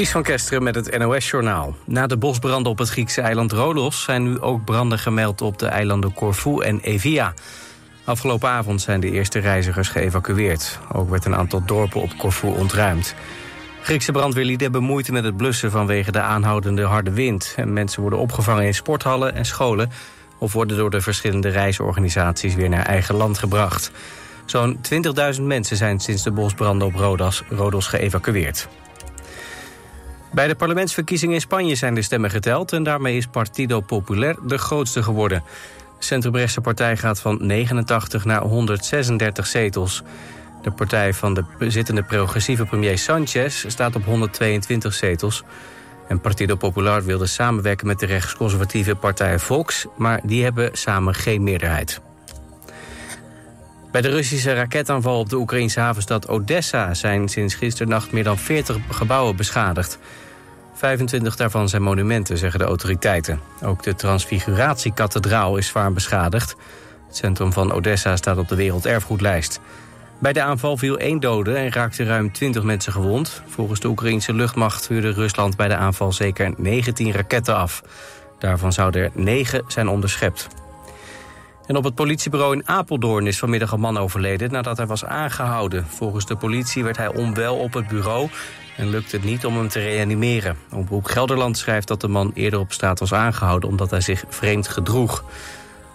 Ties van Kesteren met het NOS-journaal. Na de bosbranden op het Griekse eiland Rodos... zijn nu ook branden gemeld op de eilanden Corfu en Evia. Afgelopen avond zijn de eerste reizigers geëvacueerd. Ook werd een aantal dorpen op Corfu ontruimd. Griekse brandweerlieden hebben moeite met het blussen... vanwege de aanhoudende harde wind. En mensen worden opgevangen in sporthallen en scholen... of worden door de verschillende reisorganisaties weer naar eigen land gebracht. Zo'n 20.000 mensen zijn sinds de bosbranden op Rodos, Rodos geëvacueerd. Bij de parlementsverkiezingen in Spanje zijn de stemmen geteld... en daarmee is Partido Popular de grootste geworden. De centrumrechtse partij gaat van 89 naar 136 zetels. De partij van de zittende progressieve premier Sanchez staat op 122 zetels. En Partido Popular wilde samenwerken met de rechtsconservatieve partij Vox... maar die hebben samen geen meerderheid. Bij de Russische raketaanval op de Oekraïnse havenstad Odessa... zijn sinds gisternacht meer dan 40 gebouwen beschadigd. 25 daarvan zijn monumenten, zeggen de autoriteiten. Ook de Transfiguratiekathedraal is zwaar beschadigd. Het centrum van Odessa staat op de werelderfgoedlijst. Bij de aanval viel één dode en raakten ruim 20 mensen gewond. Volgens de Oekraïnse luchtmacht vuurde Rusland bij de aanval zeker 19 raketten af. Daarvan zouden er 9 zijn onderschept. En op het politiebureau in Apeldoorn is vanmiddag een man overleden nadat hij was aangehouden. Volgens de politie werd hij onwel op het bureau en lukte het niet om hem te reanimeren. Omroep Gelderland schrijft dat de man eerder op straat was aangehouden omdat hij zich vreemd gedroeg.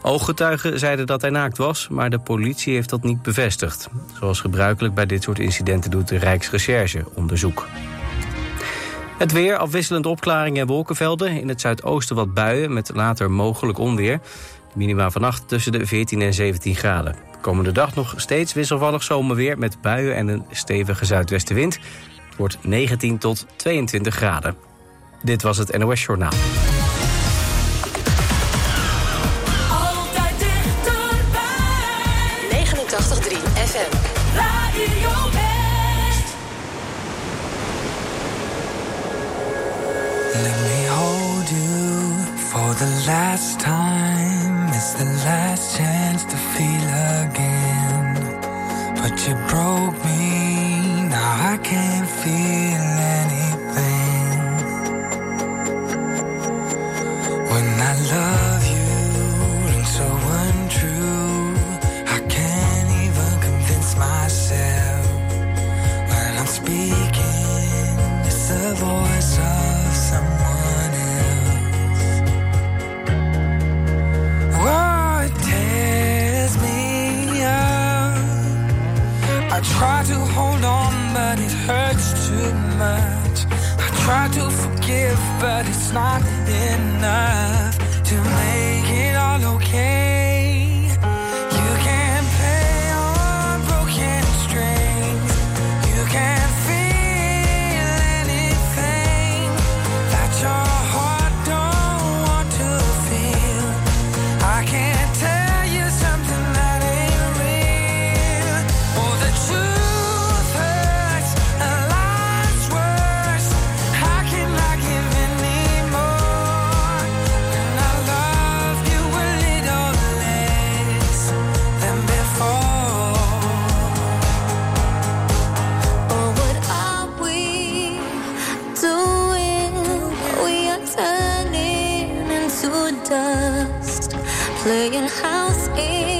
Ooggetuigen zeiden dat hij naakt was, maar de politie heeft dat niet bevestigd. Zoals gebruikelijk bij dit soort incidenten doet de Rijksrecherche onderzoek. Het weer, afwisselend opklaringen en wolkenvelden. In het zuidoosten wat buien met later mogelijk onweer. Minima vannacht tussen de 14 en 17 graden. Komende dag nog steeds wisselvallig zomerweer met buien en een stevige zuidwestenwind. Het wordt 19 tot 22 graden. Dit was het NOS Journaal. Altijd dichterbij. 89.3 FM. Radio West. Let me hold you for the last time. It's the last chance to feel again. But you broke me, now I can't feel try to forgive, but it's not enough to make it all okay. Playing house in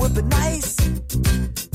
would be nice.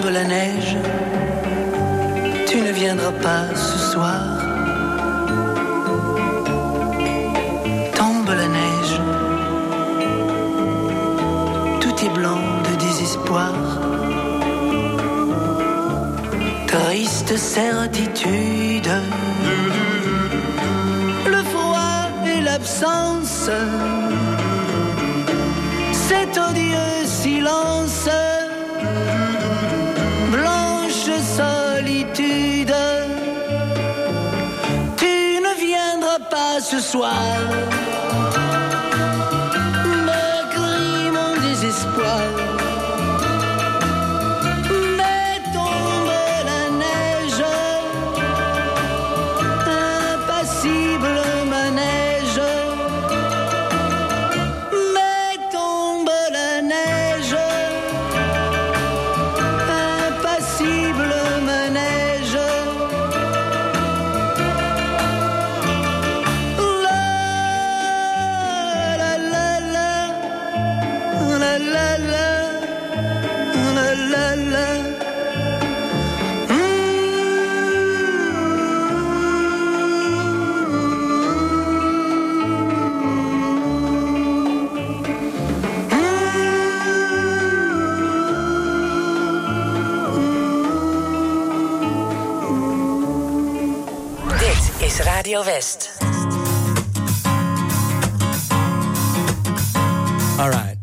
tombe la neige, tu ne viendras pas ce soir. Tombe la neige, tout est blanc de désespoir. Triste certitude, le froid et l'absence. ce soir. Radio West. All right.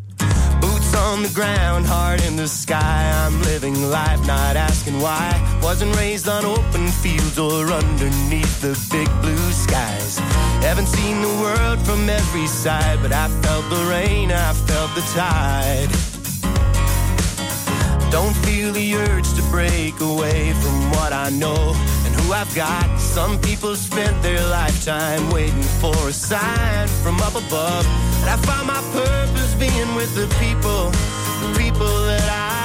Boots on the ground, heart in the sky. I'm living life, not asking why. Wasn't raised on open fields or underneath the big blue skies. Haven't seen the world from every side, but I felt the rain, I felt the tide. Don't feel the urge to break away from what I know. I've got. Some people spent their lifetime waiting for a sign from up above. And I found my purpose being with the people, the people that I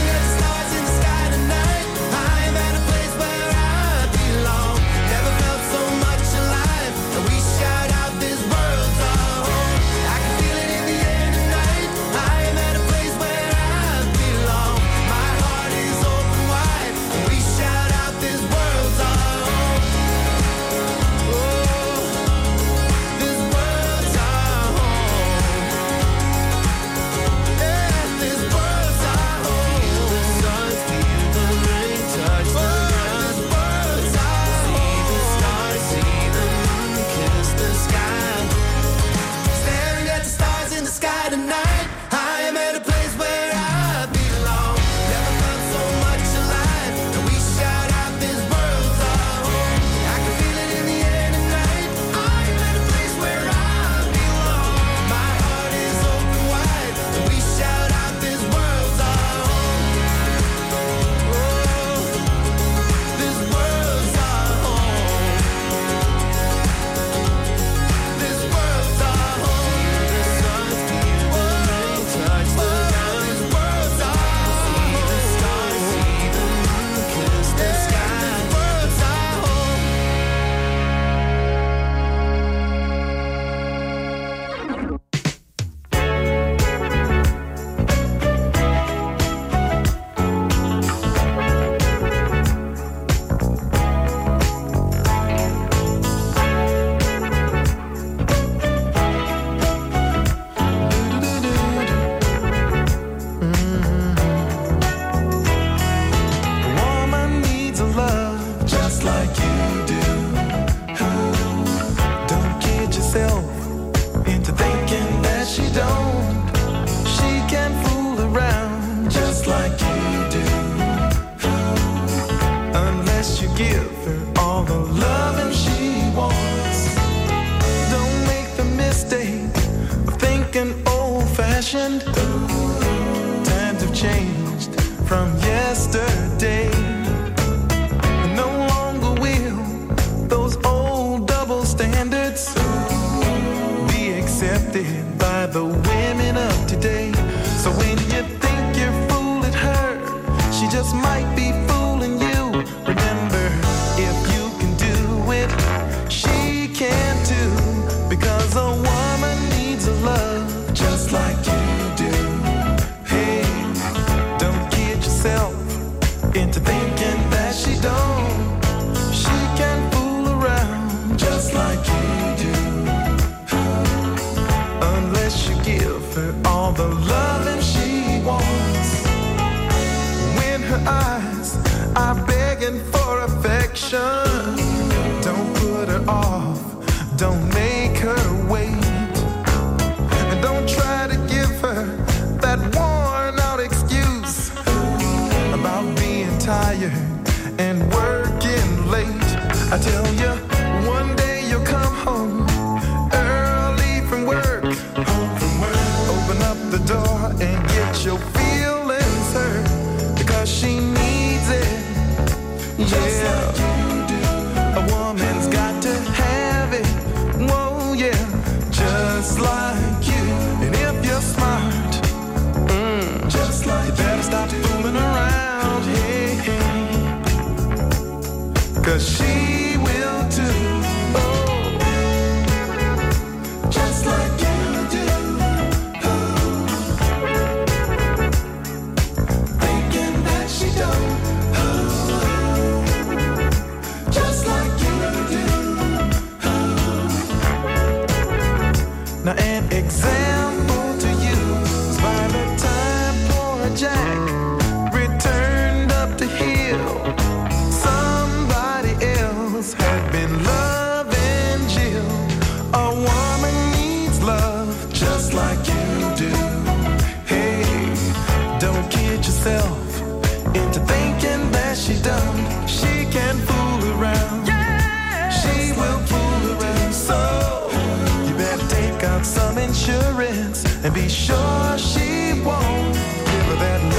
Been loving Jill. A woman needs love just like you do. Hey, don't kid yourself into thinking that she done. She can fool around. She will fool around. So you better take out some insurance and be sure she won't give her that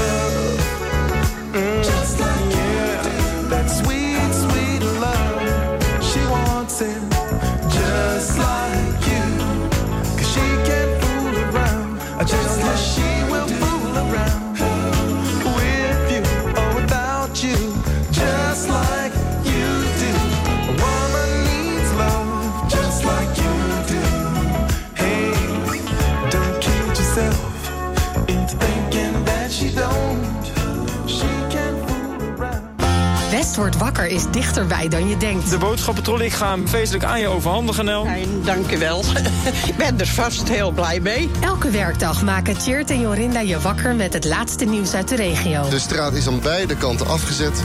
West wordt wakker is dichterbij dan je denkt. De boodschappentrol, ik ga hem feestelijk aan je overhandigen, Nel. Fijn, dank u wel. Ik ben er vast heel blij mee. Elke werkdag maken Tjeerd en Jorinda je wakker met het laatste nieuws uit de regio. De straat is aan beide kanten afgezet.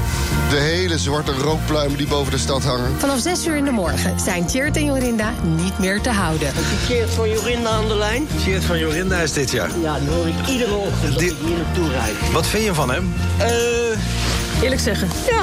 De hele zwarte rookpluimen die boven de stad hangen. Vanaf 6 uur in de morgen zijn Tjeerd en Jorinda niet meer te houden. Keert van Jorinda aan de lijn. Geert van Jorinda is dit jaar. Ja, die hoor ik iedere ochtend als Die- ik hier naartoe rijd. Wat vind je van hem? Eh, Eerlijk zeggen. ja,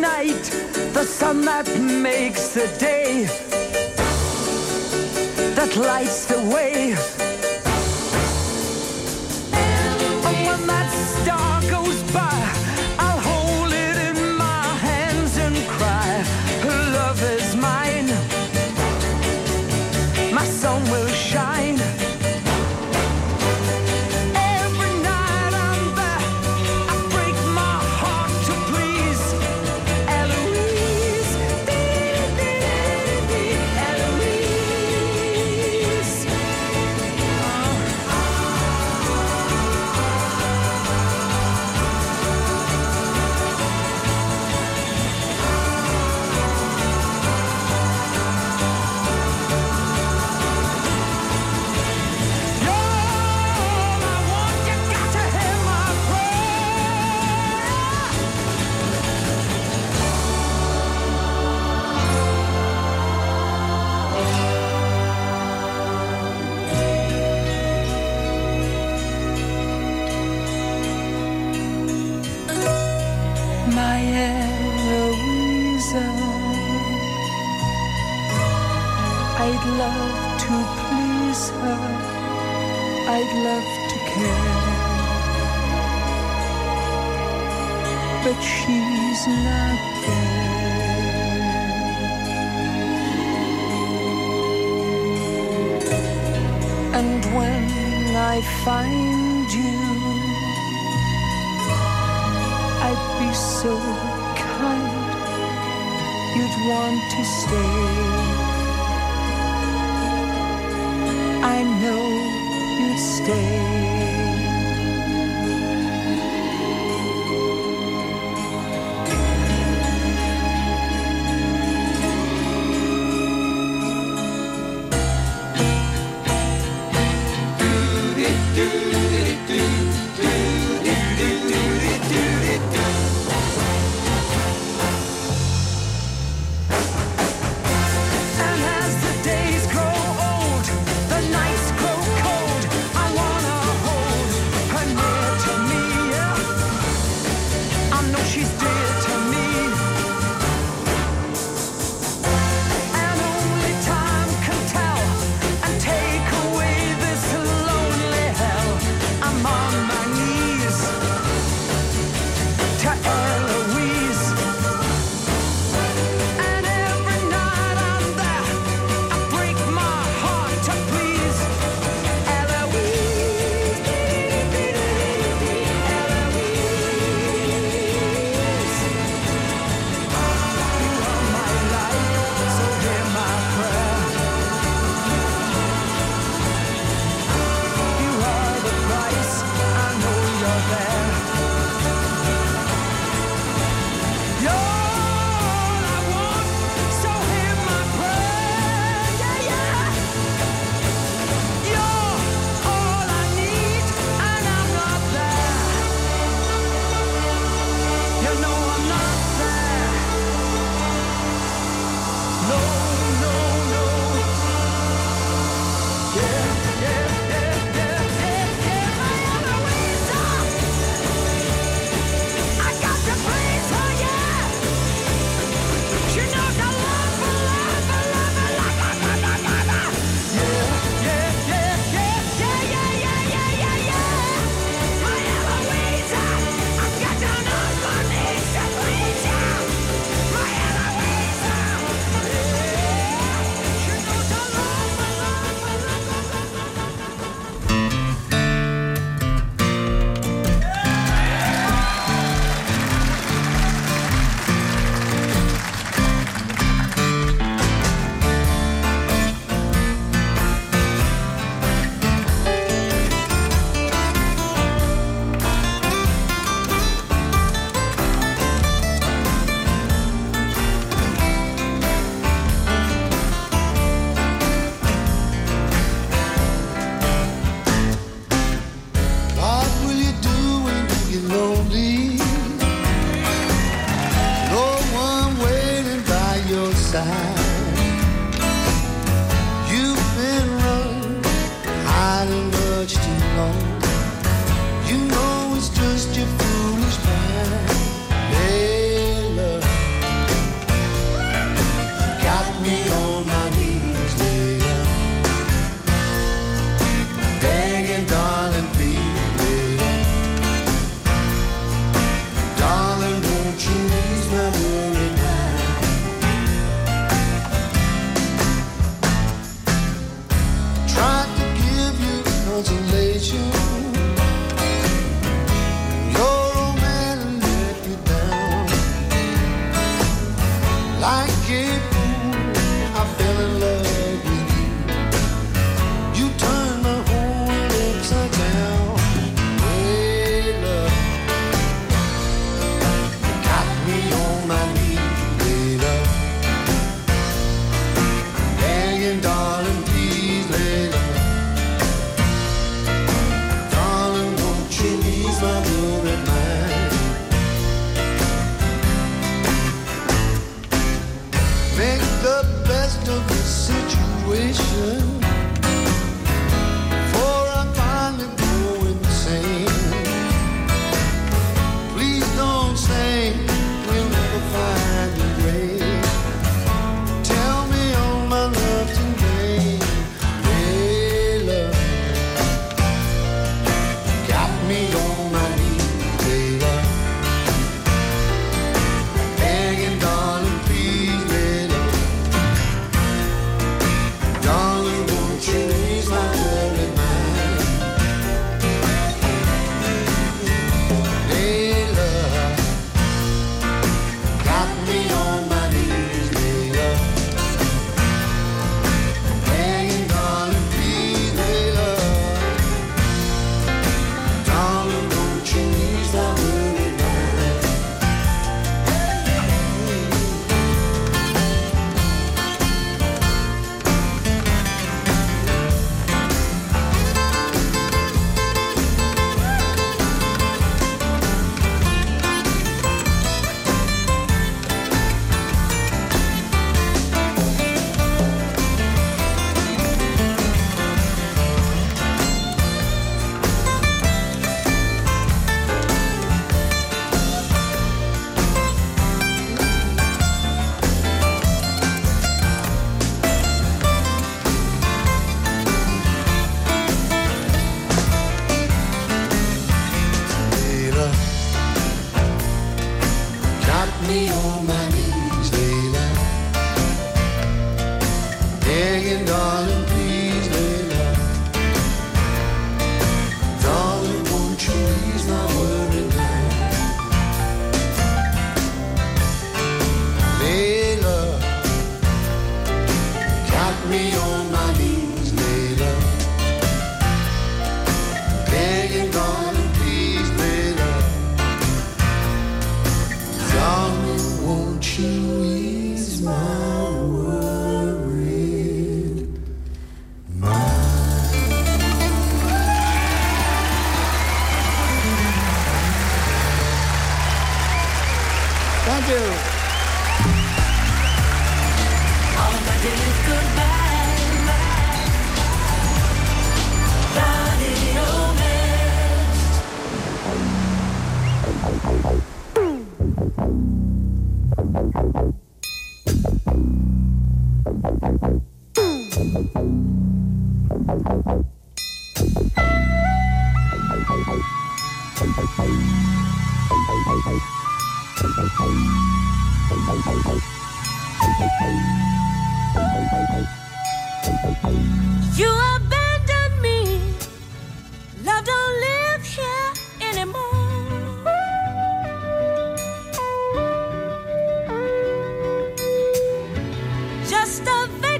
night, the sun that makes the day, that lights the way. Stay. I know you'd stay.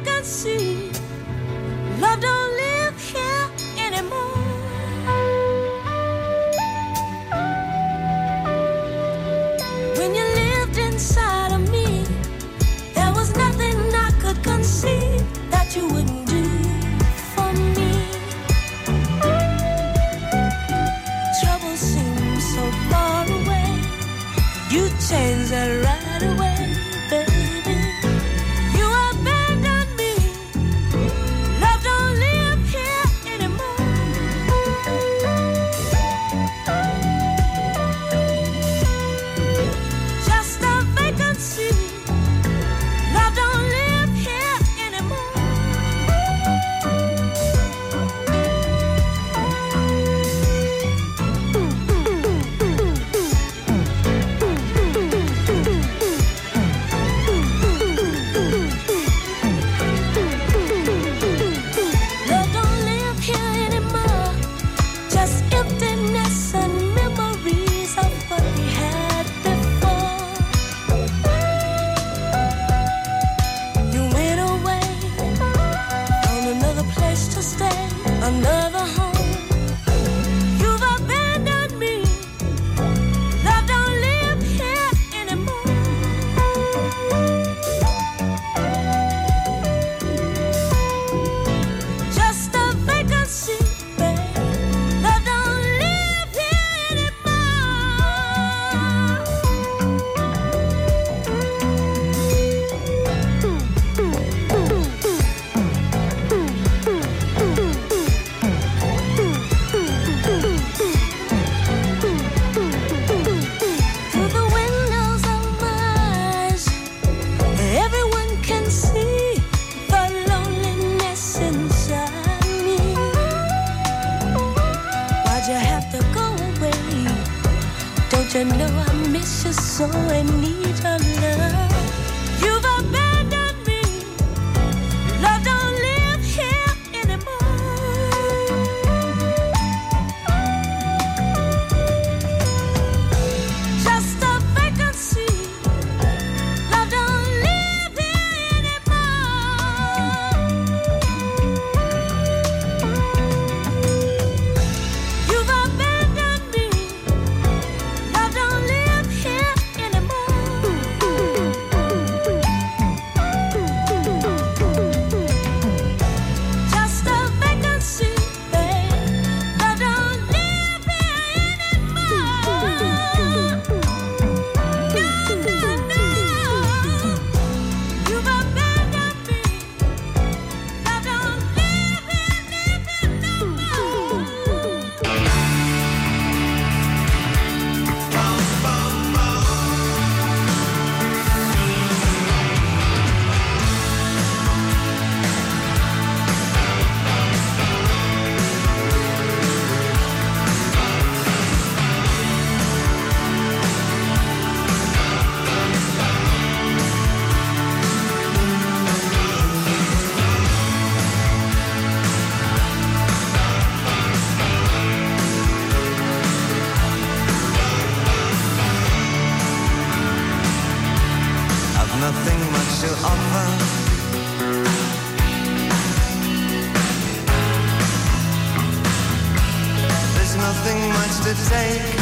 I can see. Love don't the day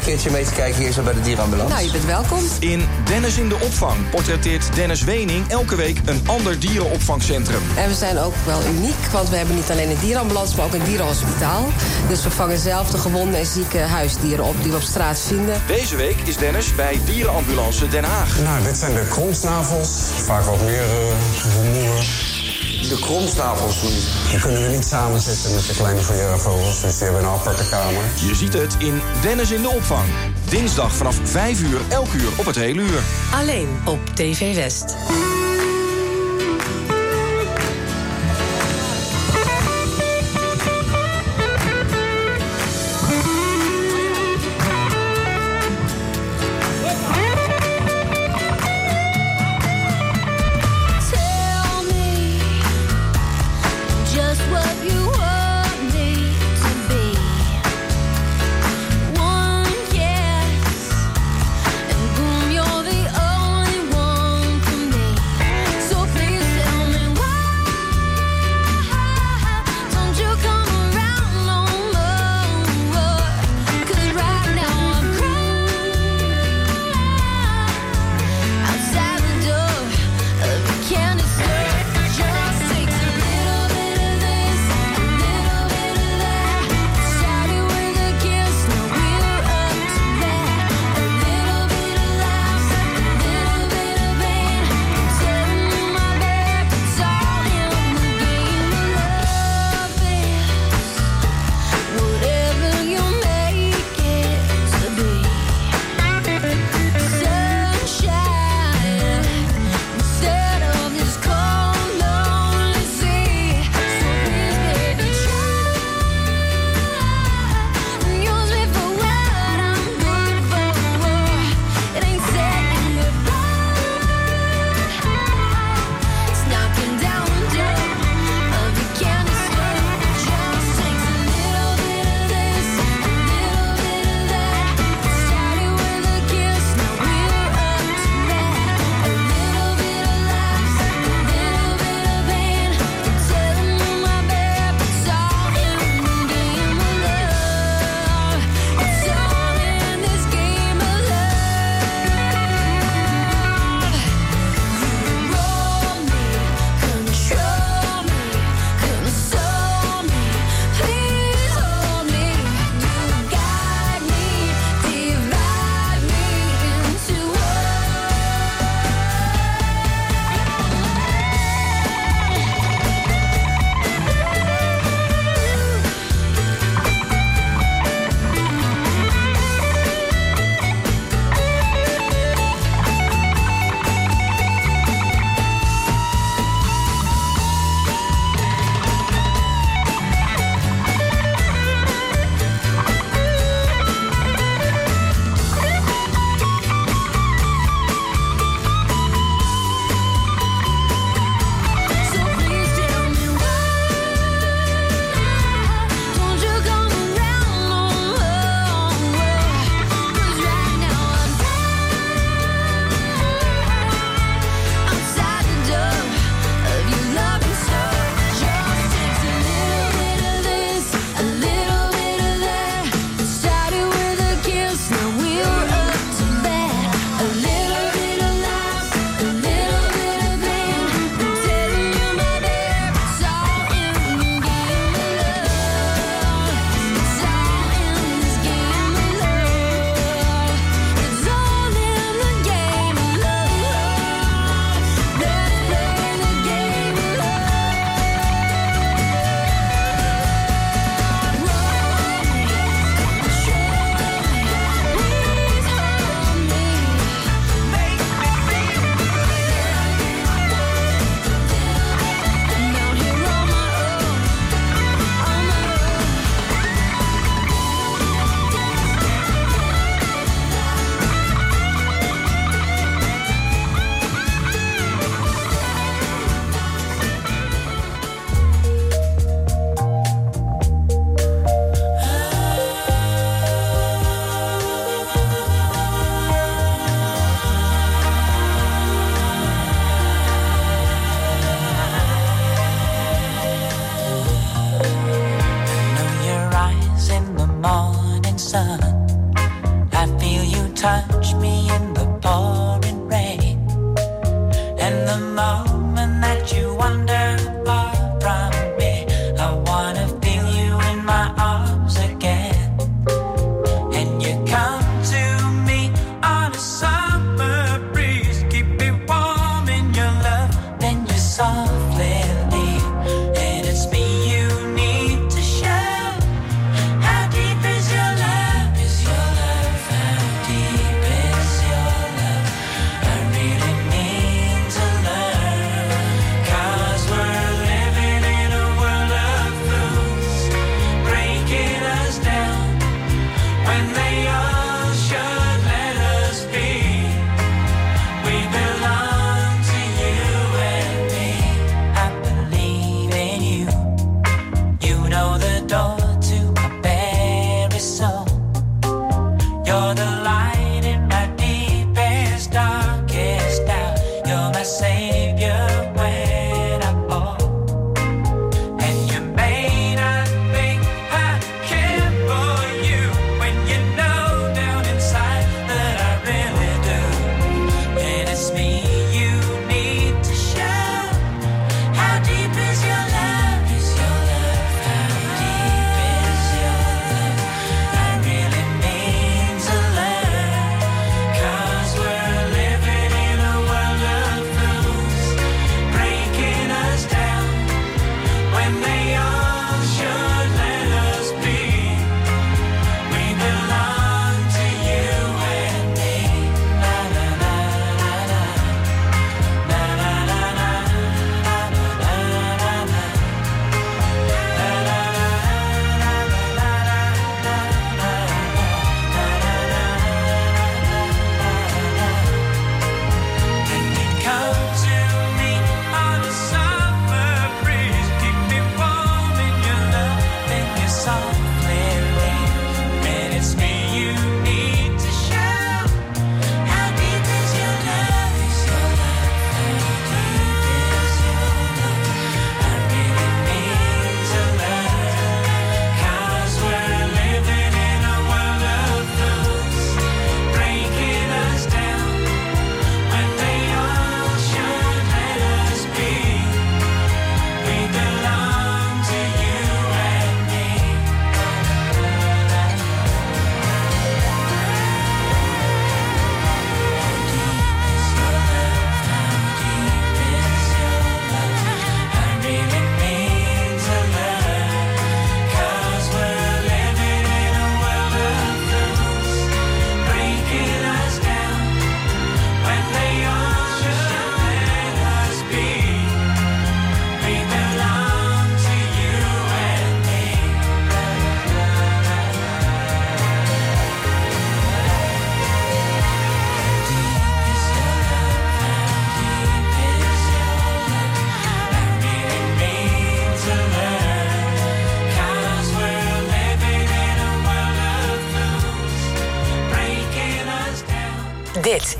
een keertje mee te kijken hier zo bij de dierenambulance. Nou, je bent welkom. In Dennis in de opvang portretteert Dennis Wening elke week een ander dierenopvangcentrum. En we zijn ook wel uniek, want we hebben niet alleen een dierenambulance, maar ook een dierenhospitaal. Dus we vangen zelf de gewonde en zieke huisdieren op die we op straat vinden. Deze week is Dennis bij Dierenambulance Den Haag. Nou, dit zijn de kromsnavels. Vaak wat meer uh, rumoer. De kromsnavels doen Die kunnen we niet samen zetten met de kleine vogels, dus die hebben een aparte kamer. Je ziet het in Dennis in de opvang. Dinsdag vanaf 5 uur, elk uur op het hele uur. Alleen op TV West.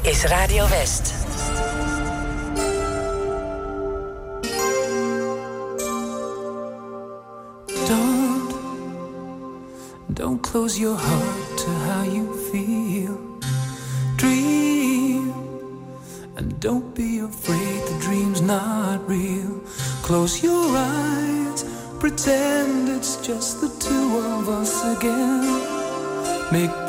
Is Radio West. Don't, don't close your heart to how you feel. Dream, and don't be afraid the dream's not real. Close your eyes, pretend it's just the two of us again. Make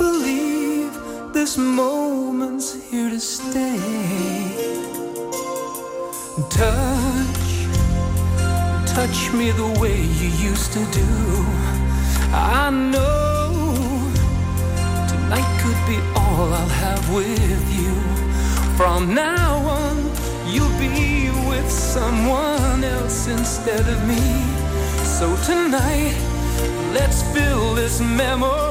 me the way you used to do. I know tonight could be all I'll have with you. From now on, you'll be with someone else instead of me. So tonight, let's fill this memory